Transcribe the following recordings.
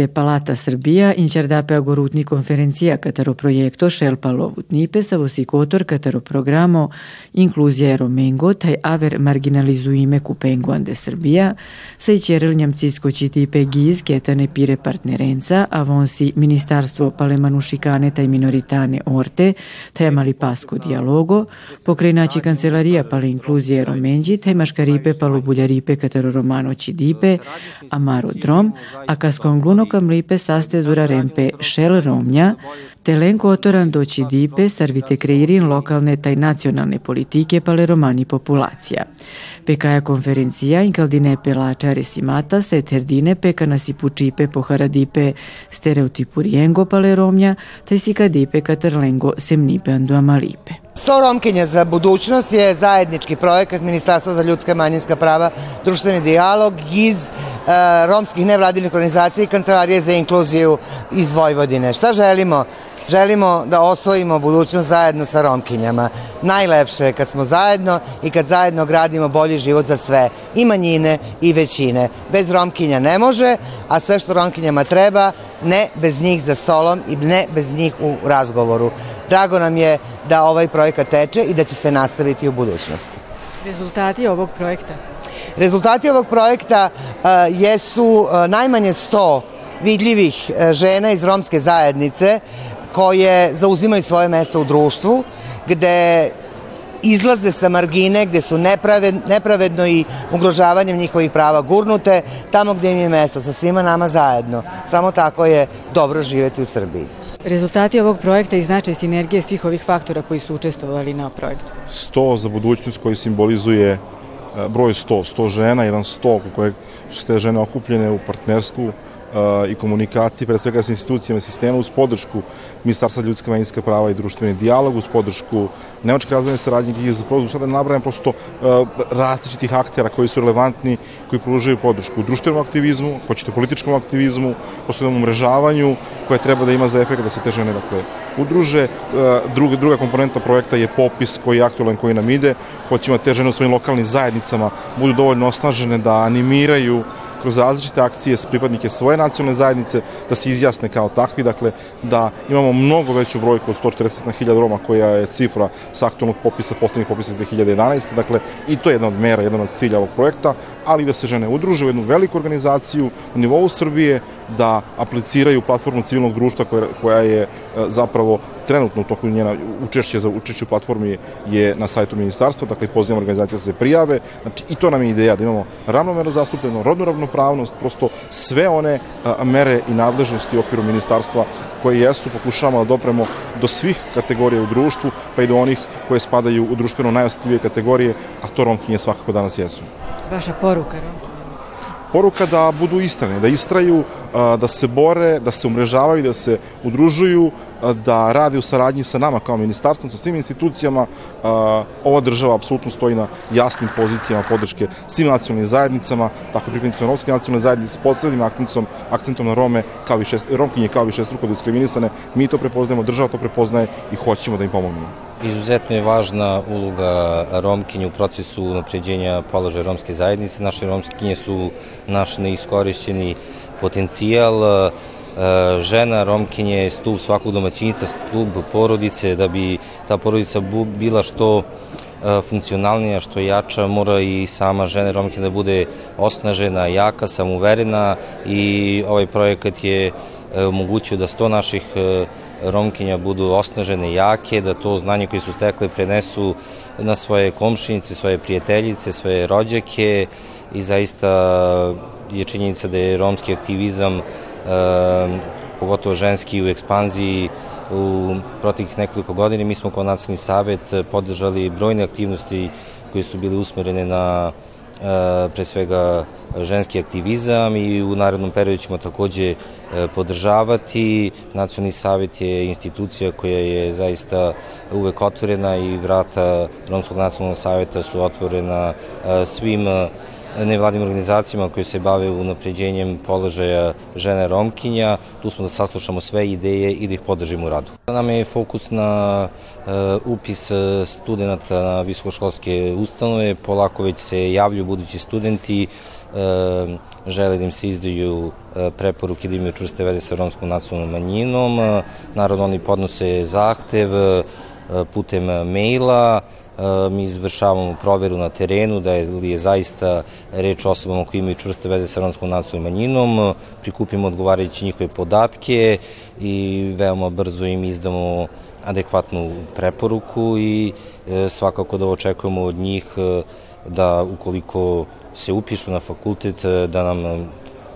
Ante Palata Srbija incerdape agorutni konferencija katero projekto šelpa lovutnipe sa vosikotor katero programo inkluzija Romengo taj aver marginalizuime kupengo ande Srbija sa i čerel njamcicko čitipe giz ketane pire partnerenca avonsi ministarstvo palemanušikane taj minoritane orte taj amali pasko dialogo pokrajnači kancelarija pale inkluzije Romenđi taj maškaripe palo buljaripe katero romano čidipe amaro drom a kaskon glunokam lipe saste zura rempe šel romnja, telenko otoran doći dipe sarvite kreirin lokalne taj nacionalne politike pale romani populacija. Pekaja konferencija inkaldine pelačare simata se terdine peka nasipučipe poharadipe stereotipu riengo pale romnja, taj sikadipe katerlengo semnipe andu amalipe. Sto Romkinja za budućnost je zajednički projekat Ministarstva za ljudska i manjinska prava, društveni dijalog, GIZ, e, romskih nevladinih organizacija i Kancelarije za inkluziju iz Vojvodine. Šta želimo? Želimo da osvojimo budućnost zajedno sa Romkinjama. Najlepše je kad smo zajedno i kad zajedno gradimo bolji život za sve, i manjine i većine. Bez Romkinja ne može, a sve što Romkinjama treba, ne bez njih za stolom i ne bez njih u razgovoru. Drago nam je da ovaj projekat teče i da će se nastaviti u budućnosti. Rezultati ovog projekta? Rezultati ovog projekta uh, jesu uh, najmanje 100 vidljivih uh, žena iz romske zajednice koje zauzimaju svoje mesto u društvu, gde izlaze sa margine gde su nepravedno i ugrožavanjem njihovih prava gurnute, tamo gde im je mesto, sa svima nama zajedno. Samo tako je dobro živeti u Srbiji. Rezultati ovog projekta i značaj sinergije svih ovih faktora koji su učestvovali na projektu. 100 za budućnost koji simbolizuje e, broj 100, 100 žena, jedan 100 u kojeg su te žene okupljene u partnerstvu, i komunikaciji, pre svega sa institucijama sistema, uz podršku Ministarstva ljudska manjinska prava i društveni dijalog, uz podršku Nemačke razvojne saradnje i za prozu sada nabrajem prosto uh, različitih aktera koji su relevantni, koji pružaju podršku u društvenom aktivizmu, hoćete političkom aktivizmu, prosto jednom umrežavanju koje treba da ima za efekt da se te žene dakle, udruže. Uh, druga, druga komponenta projekta je popis koji je aktualan, koji nam ide. Hoćemo da te žene u svojim lokalnim zajednicama budu dovoljno osnažene da animiraju kroz različite akcije s pripadnike svoje nacionalne zajednice da se izjasne kao takvi, dakle da imamo mnogo veću brojku od 140.000 Roma koja je cifra sa aktualnog popisa, poslednjih popisa iz 2011. Dakle, i to je jedna od mera, jedan od cilja ovog projekta, ali da se žene udruže u jednu veliku organizaciju u nivou Srbije, da apliciraju platformu civilnog društva koja, koja je e, zapravo trenutno u toku njena učešće za učešće u platformi je na sajtu ministarstva, dakle pozivamo organizacije da se prijave. Znači i to nam je ideja da imamo ravnomerno zastupljeno, rodnu ravnopravnost, prosto sve one a, mere i nadležnosti u okviru ministarstva koje jesu, pokušavamo da dopremo do svih kategorija u društvu, pa i do onih koje spadaju u društveno najostljivije kategorije, a to Romkinje svakako danas jesu. Vaša poruka Romkinje? poruka da budu istrane, da istraju, da se bore, da se umrežavaju, da se udružuju, da rade u saradnji sa nama kao ministarstvom, sa svim institucijama. Ova država apsolutno stoji na jasnim pozicijama podrške svim nacionalnim zajednicama, tako pripadnicima romske nacionalne zajednice s posebnim akcentom, akcentom na Rome, kao šest, Romkinje kao i šestruko diskriminisane. Mi to prepoznajemo, država to prepoznaje i hoćemo da im pomognemo. Izuzetno je važna uloga Romkinja u procesu napređenja položaja romske zajednice. Naše romskinje su naš neiskorišćeni potencijal. E, žena Romkinje je stup svakog domaćinstva, stup porodice, da bi ta porodica bila što e, funkcionalnija, što jača, mora i sama žena Romkinja da bude osnažena, jaka, samuverena i ovaj projekat je e, omogućio da sto naših Romkinja budu osnažene, jake, da to znanje koje su stekle prenesu na svoje komšinice, svoje prijateljice, svoje rođake i zaista je činjenica da je romski aktivizam, e, pogotovo ženski, u ekspanziji u proteklih nekoliko godina. Mi smo kao nacionalni savet podržali brojne aktivnosti koje su bile usmerene na E, pre svega ženski aktivizam i u narednom periodu ćemo takođe e, podržavati. Nacionalni savjet je institucija koja je zaista uvek otvorena i vrata Romskog nacionalnog savjeta su otvorena e, svim nevladnim organizacijama koje se bave unapređenjem položaja žene Romkinja. Tu smo da saslušamo sve ideje i da ih podržimo u radu. Nam je fokus na uh, upis studenta na visokoškolske ustanove. Polako već se javljaju budući studenti. Uh, žele da im se izdaju preporuke da imaju čvrste veze sa romskom nacionalnom manjinom. Naravno, oni podnose zahtev putem maila, mi izvršavamo proveru na terenu da je, li je zaista reč o osobama koji imaju čvrste veze sa romskom nacionalnom manjinom, prikupimo odgovarajuće njihove podatke i veoma brzo im izdamo adekvatnu preporuku i e, svakako da očekujemo od njih e, da ukoliko se upišu na fakultet e, da nam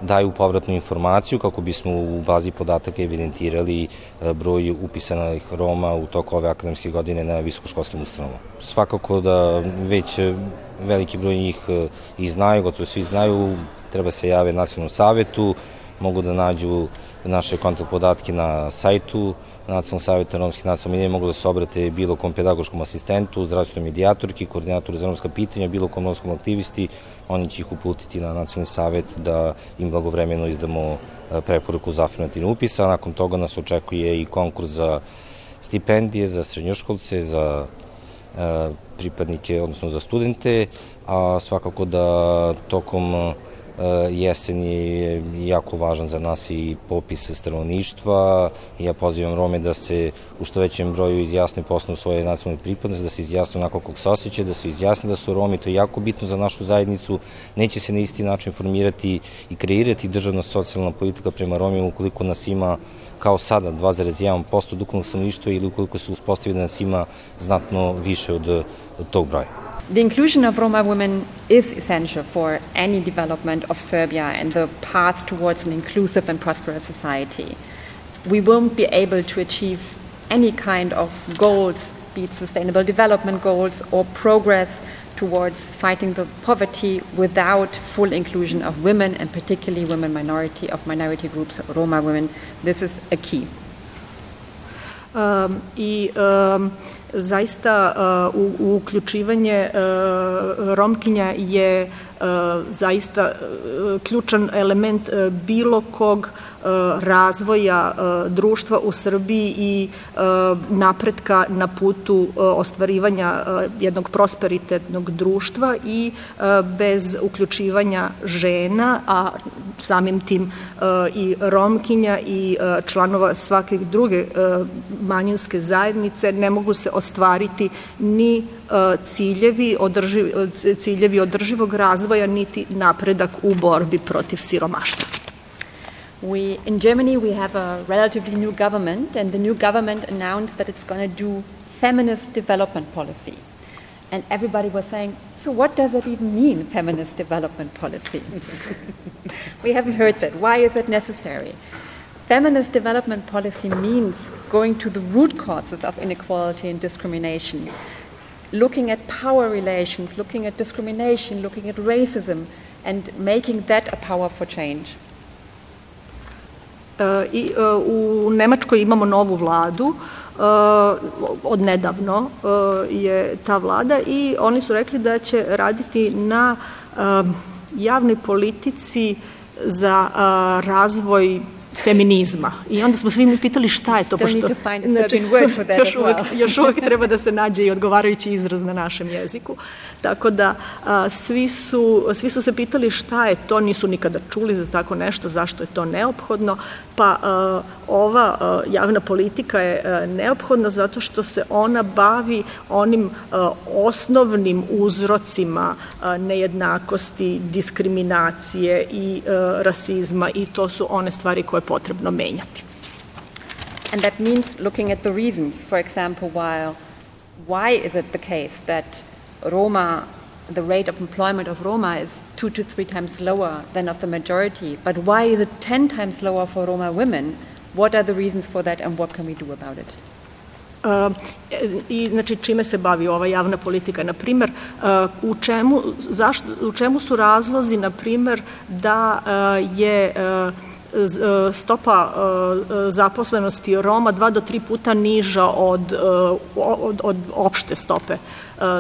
daju povratnu informaciju kako bismo u bazi podataka evidentirali broj upisanih Roma u toku ove akademske godine na visokoškolskim ustanovama. Svakako da već veliki broj njih i znaju, gotovo svi znaju, treba se jave nacionalnom savetu, mogu da nađu naše kontakt podatke na sajtu Nacionalnog savjeta romskih nacionalnih manjina mogu da se obrate bilo kom pedagoškom asistentu, zdravstvenoj medijatorki, koordinatoru za romska pitanja, bilo kom romskom aktivisti, oni će ih uputiti na nacionalni savjet da im blagovremeno izdamo e, preporuku za afirmativni upis, a nakon toga nas očekuje i konkurs za stipendije za srednjoškolce, za e, pripadnike, odnosno za studente, a svakako da tokom jesen je jako važan za nas i popis stanovništva. Ja pozivam Rome da se u što većem broju izjasne posle svoje nacionalne pripadnosti, da se izjasne onako kako se osjeća, da se izjasne da su Romi, to je jako bitno za našu zajednicu. Neće se na isti način formirati i kreirati državna socijalna politika prema Romima ukoliko nas ima kao sada 2,1% duknog stanovništva ili ukoliko se uspostavi da nas ima znatno više od, od tog broja. The inclusion of Roma women is essential for any development of Serbia and the path towards an inclusive and prosperous society. We won't be able to achieve any kind of goals, be it sustainable development goals or progress towards fighting the poverty without full inclusion of women and particularly women minority of minority groups, Roma women. This is a key. Um, i um, zaista uh, u, uključivanje uh, Romkinja je uh, zaista ključan element bilo kog razvoja društva u Srbiji i napretka na putu ostvarivanja jednog prosperitetnog društva i bez uključivanja žena, a samim tim i Romkinja i članova svake druge manjinske zajednice ne mogu se ostvariti ni ciljevi, održiv, ciljevi održivog razvoja niti napredak u borbi protiv siromaštva. We, in Germany, we have a relatively new government, and the new government announced that it's going to do feminist development policy. And everybody was saying, so what does that even mean, feminist development policy? we haven't heard that. Why is it necessary? Feminist development policy means going to the root causes of inequality and discrimination, looking at power relations, looking at discrimination, looking at racism, and making that a power for change. E, I, e, u Nemačkoj imamo novu vladu, e, od nedavno je ta vlada i oni su rekli da će raditi na javnoj politici za razvoj feminizma. I onda smo svi mi pitali šta je to. Pošto, znači, još, uvek, još uvek treba da se nađe i odgovarajući izraz na našem jeziku. Tako da a, svi, su, svi su se pitali šta je to, nisu nikada čuli za tako nešto, zašto je to neophodno. Pa a, ova a, javna politika je a, neophodna zato što se ona bavi onim a, osnovnim uzrocima a, nejednakosti, diskriminacije i a, rasizma i to su one stvari koje potrebno menjati. And that means looking at the reasons. For example, while why is it the case that Roma, the rate of employment of Roma is two to three times lower than of the majority, but why is it 10 times lower for Roma women? What are the reasons for that and what can we do about it? Uh, i znači čime se bavi ova javna politika na primer uh, u čemu zašto u čemu su razlozi na primer da uh, je stopa e, zaposlenosti Roma dva do tri puta niža od, e, od, od opšte stope e,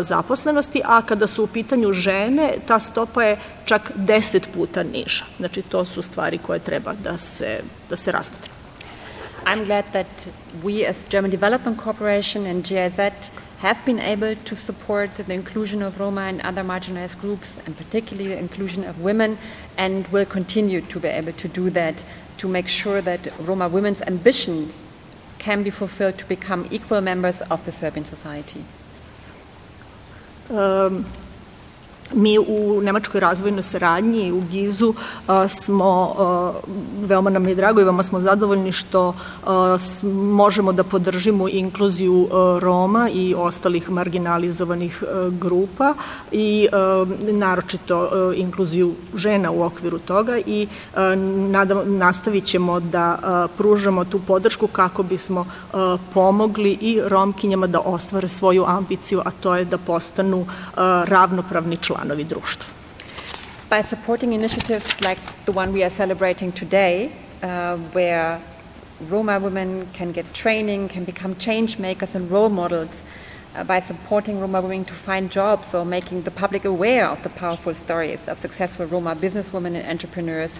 zaposlenosti, a kada su u pitanju žene, ta stopa je čak deset puta niža. Znači, to su stvari koje treba da se, da se razmotre. I'm glad that we as German Development Corporation and GIZ have been able to support the inclusion of Roma and other marginalized groups, and particularly the inclusion of women, and will continue to be able to do that to make sure that Roma women's ambition can be fulfilled to become equal members of the Serbian society. Um, Mi u Nemačkoj razvojnoj saradnji u Gizu smo, veoma nam je drago i veoma smo zadovoljni što možemo da podržimo inkluziju Roma i ostalih marginalizovanih grupa i naročito inkluziju žena u okviru toga i nadam, nastavit ćemo da pružamo tu podršku kako bismo pomogli i Romkinjama da ostvare svoju ambiciju, a to je da postanu ravnopravni član članovi društva. By supporting initiatives like the one we are celebrating today, uh, where Roma women can get training, can become change makers and role models, uh, by supporting Roma women to find jobs or making the public aware of the powerful stories of successful Roma businesswomen and entrepreneurs,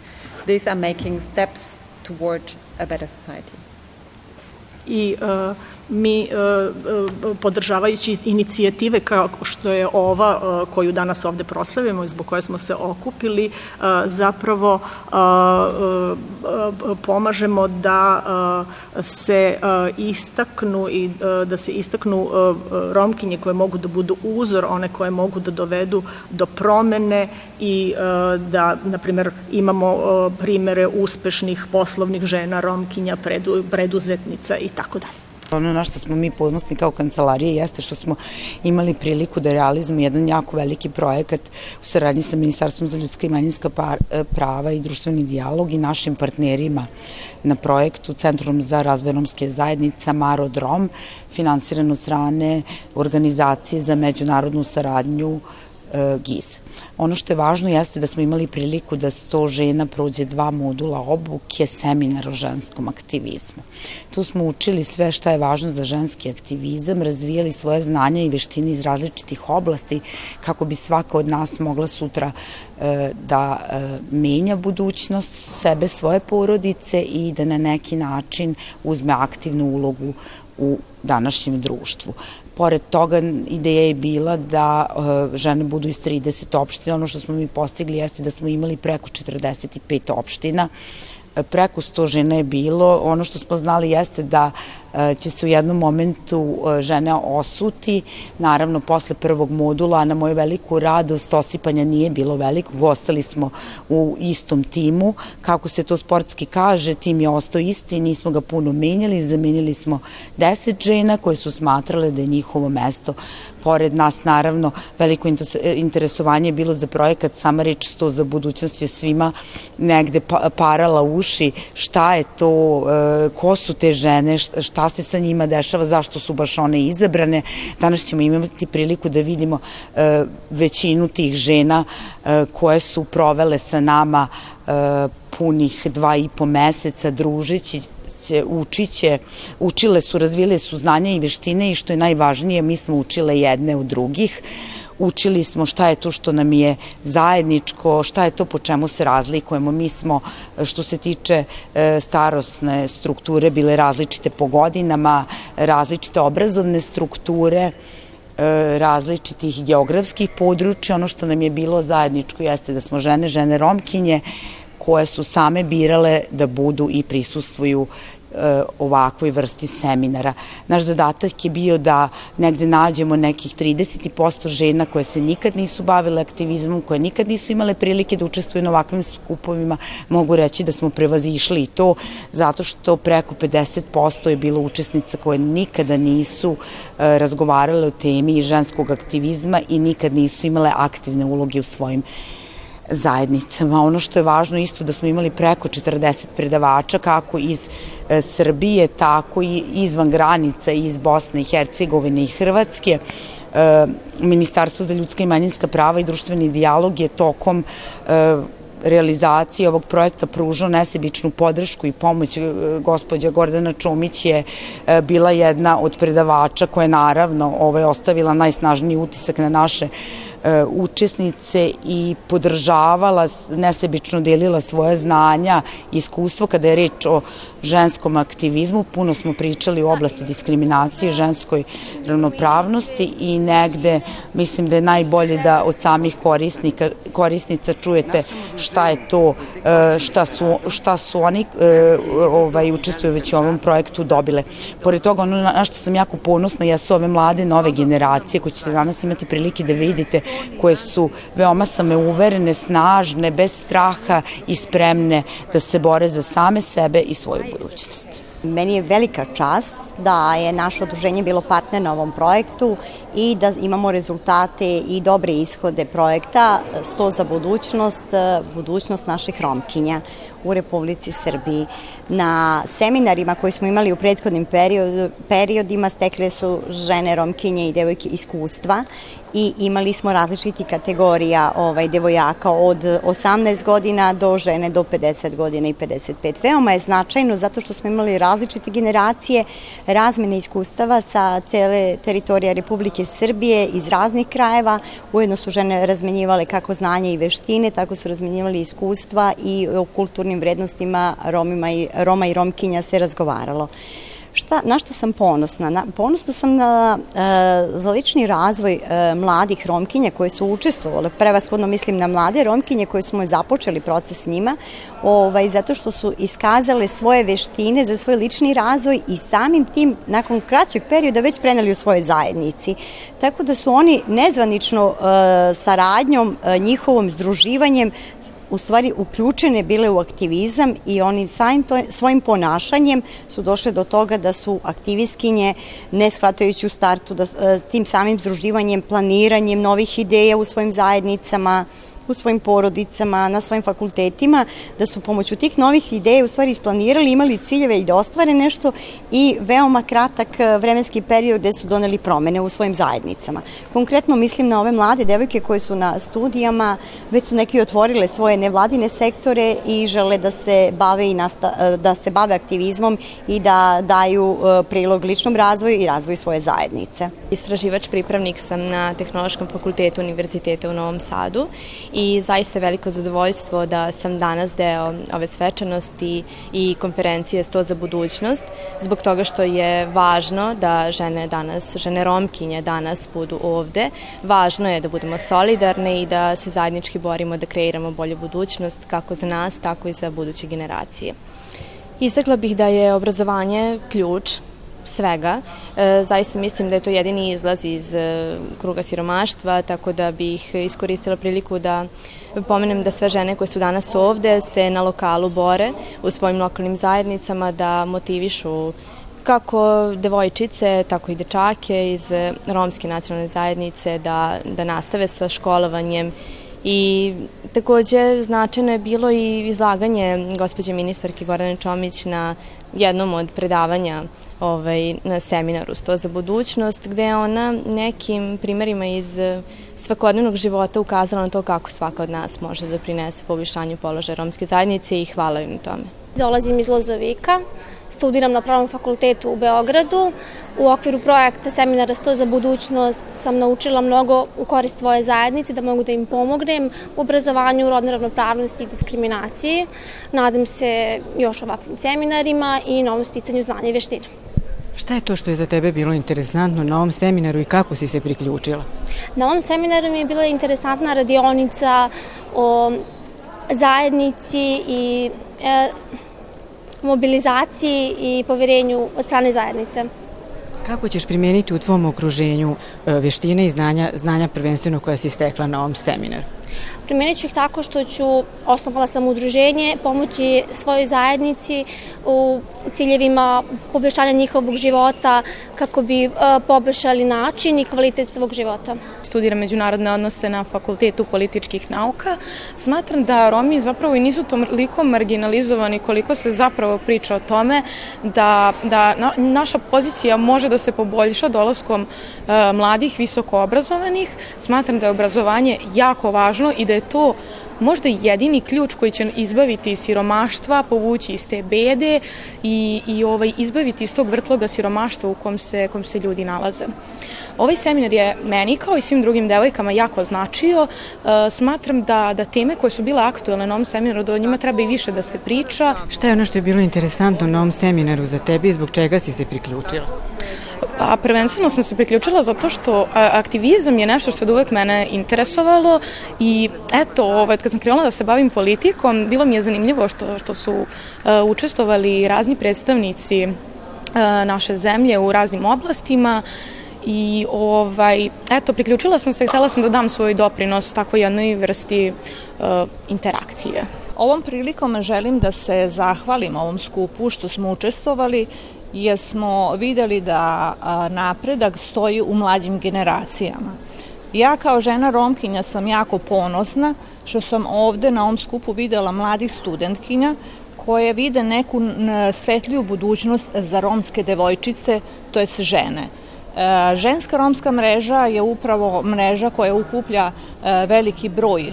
these are making steps toward a better society. I uh, mi e, e, podržavajući inicijative kao što je ova e, koju danas ovde proslavimo i zbog koje smo se okupili zapravo pomažemo da se istaknu i da se istaknu romkinje koje mogu da budu uzor, one koje mogu da dovedu do promene i da, na primer, imamo primere uspešnih poslovnih žena, romkinja, preduzetnica i tako dalje. Ono na što smo mi podnosni kao kancelarije jeste što smo imali priliku da realizujemo jedan jako veliki projekat u saradnji sa Ministarstvom za ljudska i manjinska e, prava i društveni dijalog i našim partnerima na projektu Centrum za razvoj romske zajednica Marod Rom, finansiran od strane organizacije za međunarodnu saradnju e, GIZ. Ono što je važno jeste da smo imali priliku da sto žena prođe dva modula obuke, seminar o ženskom aktivizmu. Tu smo učili sve šta je važno za ženski aktivizam, razvijali svoje znanja i veštine iz različitih oblasti kako bi svaka od nas mogla sutra e, da e, menja budućnost sebe, svoje porodice i da na neki način uzme aktivnu ulogu u današnjem društvu. Pored toga, ideja je bila da uh, žene budu iz 30 opština. Ono što smo mi postigli jeste da smo imali preko 45 opština. E, preko 100 žena je bilo. Ono što smo znali jeste da će se u jednom momentu e, žene osuti, naravno posle prvog modula, na moju veliku radost osipanja nije bilo veliko, ostali smo u istom timu, kako se to sportski kaže, tim je ostao isti, nismo ga puno menjali, zamenili smo deset žena koje su smatrale da je njihovo mesto pored nas. Naravno veliko interesovanje je bilo za projekat sama reč sto za budućnost je svima negde pa, parala uši. Šta je to, e, ko su te žene, šta šta se sa njima dešava, zašto su baš one izabrane. Danas ćemo imati priliku da vidimo e, većinu tih žena e, koje su provele sa nama e, punih dva i po meseca družeći će, učiće, učile su, razvile su znanja i veštine i što je najvažnije, mi smo učile jedne od drugih učili smo šta je to što nam je zajedničko, šta je to po čemu se razlikujemo. Mi smo, što se tiče e, starostne strukture, bile različite po godinama, različite obrazovne strukture, e, različitih geografskih područja. Ono što nam je bilo zajedničko jeste da smo žene, žene romkinje, koje su same birale da budu i prisustvuju ovakvoj vrsti seminara. Naš zadatak je bio da negde nađemo nekih 30% žena koje se nikad nisu bavile aktivizmom, koje nikad nisu imale prilike da učestvuju na ovakvim skupovima. Mogu reći da smo prevazišli i to zato što preko 50% je bilo učesnica koje nikada nisu e, razgovarale o temi ženskog aktivizma i nikad nisu imale aktivne uloge u svojim zajednicama. Ono što je važno isto da smo imali preko 40 predavača kako iz e, Srbije, tako i izvan granica iz Bosne i Hercegovine i Hrvatske. E, Ministarstvo za ljudska i manjinska prava i društveni dijalog je tokom e, realizacije ovog projekta pružao nesebičnu podršku i pomoć. Gospođa Gordana Čumić je bila jedna od predavača koja je naravno ovaj, ostavila najsnažniji utisak na naše e, učesnice i podržavala, nesebično delila svoje znanja i iskustvo kada je reč o ženskom aktivizmu. Puno smo pričali u oblasti diskriminacije, ženskoj ravnopravnosti i negde mislim da je najbolje da od samih korisnika, korisnica čujete šta je to, e, šta su, šta su oni e, ovaj, učestvuju već u ovom projektu dobile. Pored toga, ono na što sam jako ponosna jesu ove mlade nove generacije koje ćete danas imati prilike da vidite, koje su veoma same uverene, snažne, bez straha i spremne da se bore za same sebe i svoju budućnost. Meni je velika čast da je naše odruženje bilo partner na ovom projektu i da imamo rezultate i dobre ishode projekta 100 za budućnost, budućnost naših romkinja u Republici Srbiji. Na seminarima koji smo imali u prethodnim period, periodima stekle su žene romkinje i devojke iskustva i imali smo različiti kategorija ovaj, devojaka od 18 godina do žene do 50 godina i 55. Veoma je značajno zato što smo imali različite generacije razmene iskustava sa cele teritorije Republike Srbije iz raznih krajeva. Ujedno su žene razmenjivale kako znanje i veštine, tako su razmenjivali iskustva i o kulturnim vrednostima Romima i, Roma i Romkinja se razgovaralo. Šta, na što sam ponosna? Na, ponosna sam na, e, za lični razvoj e, mladih romkinja koje su učestvovale, prevashodno mislim na mlade romkinje koje smo započeli proces s njima, ovaj, zato što su iskazale svoje veštine za svoj lični razvoj i samim tim nakon kraćeg perioda već preneli u svojoj zajednici. Tako da su oni nezvanično e, saradnjom, e, njihovom združivanjem u stvari uključene bile u aktivizam i oni samim to, svojim ponašanjem su došle do toga da su aktivistkinje, ne shvatajući u startu, da, e, s tim samim združivanjem, planiranjem novih ideja u svojim zajednicama, u svojim porodicama, na svojim fakultetima, da su pomoću tih novih ideja u stvari isplanirali, imali ciljeve i da ostvare nešto i veoma kratak e, vremenski period gde su doneli promene u svojim zajednicama. Konkretno mislim na ove mlade devojke koje su na studijama, već su neki otvorile svoje nevladine sektore i žele da se bave i nasta, e, da se bave aktivizmom i da daju e, prilog ličnom razvoju i razvoju svoje zajednice. Istraživač pripravnik sam na Tehnološkom fakultetu Univerziteta u Novom Sadu i zaista veliko zadovoljstvo da sam danas deo ove svečanosti i konferencije 100 za budućnost, zbog toga što je važno da žene danas, žene romkinje danas budu ovde. Važno je da budemo solidarne i da se zajednički borimo da kreiramo bolju budućnost kako za nas, tako i za buduće generacije. Istakla bih da je obrazovanje ključ svega. E, zaista mislim da je to jedini izlaz iz e, kruga siromaštva, tako da bih iskoristila priliku da pomenem da sve žene koje su danas ovde se na lokalu bore u svojim lokalnim zajednicama da motivišu kako devojčice, tako i dečake iz romske nacionalne zajednice da, da nastave sa školovanjem I takođe značajno je bilo i izlaganje gospođe ministarke Gordane Čomić na jednom od predavanja ovaj, na seminaru Sto za budućnost, gde je ona nekim primerima iz svakodnevnog života ukazala na to kako svaka od nas može da prinese povišanju položaja romske zajednice i hvala im tome. Dolazim iz Lozovika, studiram na Pravnom fakultetu u Beogradu. U okviru projekta Seminara 100 za budućnost sam naučila mnogo u korist svoje zajednice, da mogu da im pomognem u obrazovanju, rodne ravnopravnosti i diskriminaciji. Nadam se još ovakvim seminarima i novom sticanju znanja i veština. Šta je to što je za tebe bilo interesantno na ovom seminaru i kako si se priključila? Na ovom seminaru mi je bila interesantna radionica o zajednici i e, mobilizaciji i poverenju od strane zajednice. Kako ćeš primijeniti u tvom okruženju e, veštine i znanja, znanja prvenstveno koja si stekla na ovom seminaru? Primenit ću ih tako što ću, osnovala sam udruženje, pomoći svojoj zajednici u ciljevima poboljšanja njihovog života kako bi uh, poboljšali način i kvalitet svog života. Studiram međunarodne odnose na Fakultetu političkih nauka. Smatram da Romi zapravo i nisu toliko marginalizovani koliko se zapravo priča o tome da, da na, naša pozicija može da se poboljša dolaskom uh, mladih visoko obrazovanih. Smatram da je obrazovanje jako važno i da je to možda jedini ključ koji će izbaviti siromaštva, povući iz te bede i, i ovaj, izbaviti iz tog vrtloga siromaštva u kom se, kom se ljudi nalaze. Ovaj seminar je meni kao i svim drugim devojkama jako značio. E, smatram da, da teme koje su bile aktualne na ovom seminaru, da o njima treba i više da se priča. Šta je ono što je bilo interesantno na ovom seminaru za tebi i zbog čega si se priključila? Pa prvenstveno sam se priključila zato što aktivizam je nešto što je uvek mene interesovalo i eto, ovaj, kad sam krenula da se bavim politikom, bilo mi je zanimljivo što, što su uh, učestvovali razni predstavnici uh, naše zemlje u raznim oblastima i ovaj, eto, priključila sam se htela sam da dam svoj doprinos tako jednoj vrsti uh, interakcije. Ovom prilikom želim da se zahvalim ovom skupu što smo učestvovali jer smo videli da napredak stoji u mlađim generacijama. Ja kao žena Romkinja sam jako ponosna što sam ovde na ovom skupu videla mladih studentkinja koje vide neku svetliju budućnost za romske devojčice, to jest žene. E, ženska romska mreža je upravo mreža koja ukuplja e, veliki broj e,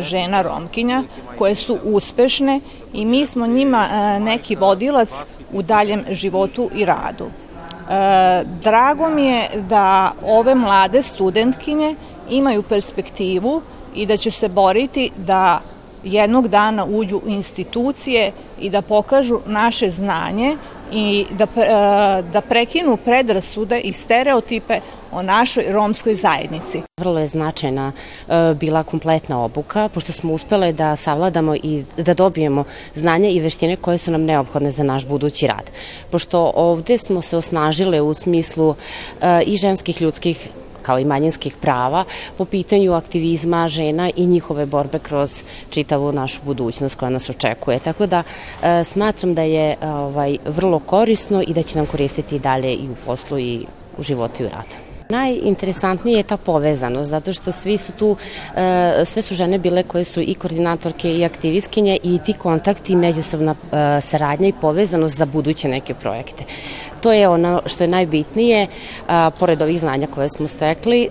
žena romkinja koje su uspešne i mi smo njima neki vodilac u daljem životu i radu. Drago mi je da ove mlade studentkinje imaju perspektivu i da će se boriti da jednog dana uđu u institucije i da pokažu naše znanje i da, e, da prekinu predrasude i stereotipe o našoj romskoj zajednici. Vrlo je značajna e, bila kompletna obuka, pošto smo uspele da savladamo i da dobijemo znanje i veštine koje su nam neophodne za naš budući rad. Pošto ovde smo se osnažile u smislu e, i ženskih ljudskih kao i manjinskih prava po pitanju aktivizma žena i njihove borbe kroz čitavu našu budućnost koja nas očekuje. Tako da e, smatram da je ovaj, vrlo korisno i da će nam koristiti i dalje i u poslu i u životu i u radu. Najinteresantnije je ta povezanost, zato što svi su tu, e, sve su žene bile koje su i koordinatorke i aktivistkinje i ti kontakti, međusobna e, saradnja i povezanost za buduće neke projekte. To je ono što je najbitnije, pored ovih znanja koje smo stekli,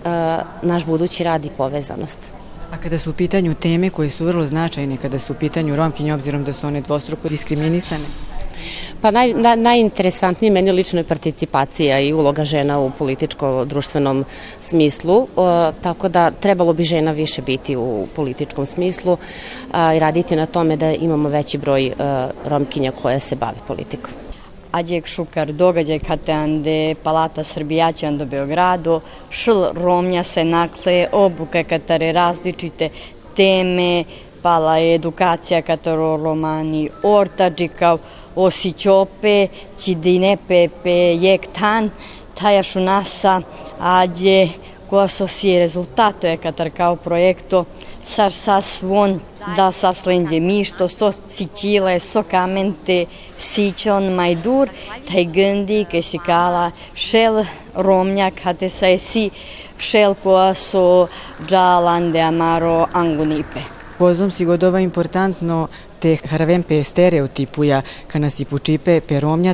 naš budući rad i povezanost. A kada su u pitanju teme koje su vrlo značajne, kada su u pitanju romkinje, obzirom da su one dvostruko diskriminisane? Pa naj, na, najinteresantnije meni lično je participacija i uloga žena u političko-društvenom smislu, o, tako da trebalo bi žena više biti u političkom smislu a, i raditi na tome da imamo veći broj a, romkinja koje se bave politikom. Ađek Šukar događaj kateande Palata Srbijaćan do Beogradu, šl Romnja se nakle, obuke katare različite teme, pala je edukacija kataro romani, ortađikav, osićope, jek tan, tajašu nasa, ađe, koja so si rezultato je katar kao projekto, sar sas von da saslenđe mišto, so sicile, so kamente, sićon majdur, taj gândi che si cala shel romnjak, hate sa si shel koja so già lande amaro angunipe. Pozom si godova importantno te haravempe stereotipuja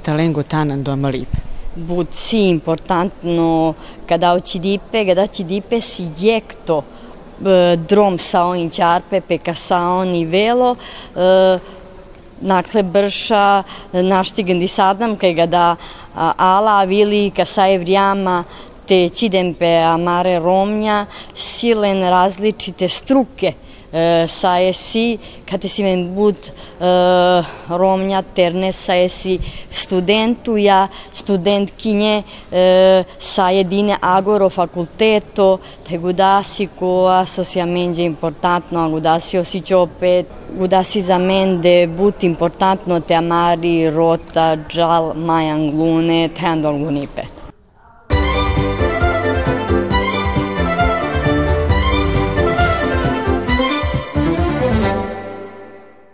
talengo tanan do amalipe. Bud si importantno kada ocidipe, kada ocidipe si jekto drom sa onim čarpe, peka sa oni velo, nakle brša naštigan di sadam kaj ga da ala vili kasaje vrijama te čidempe amare romnja silen različite struke saesi, kate si men bud Romnja terne saesi studentuja, studentkinje sa jedine agoro fakulteto, te gudasi ko asociamente importantno, gudasi opet, gudasi za men de but importantno te amari rota, džal, majanglune, te andolgunipe.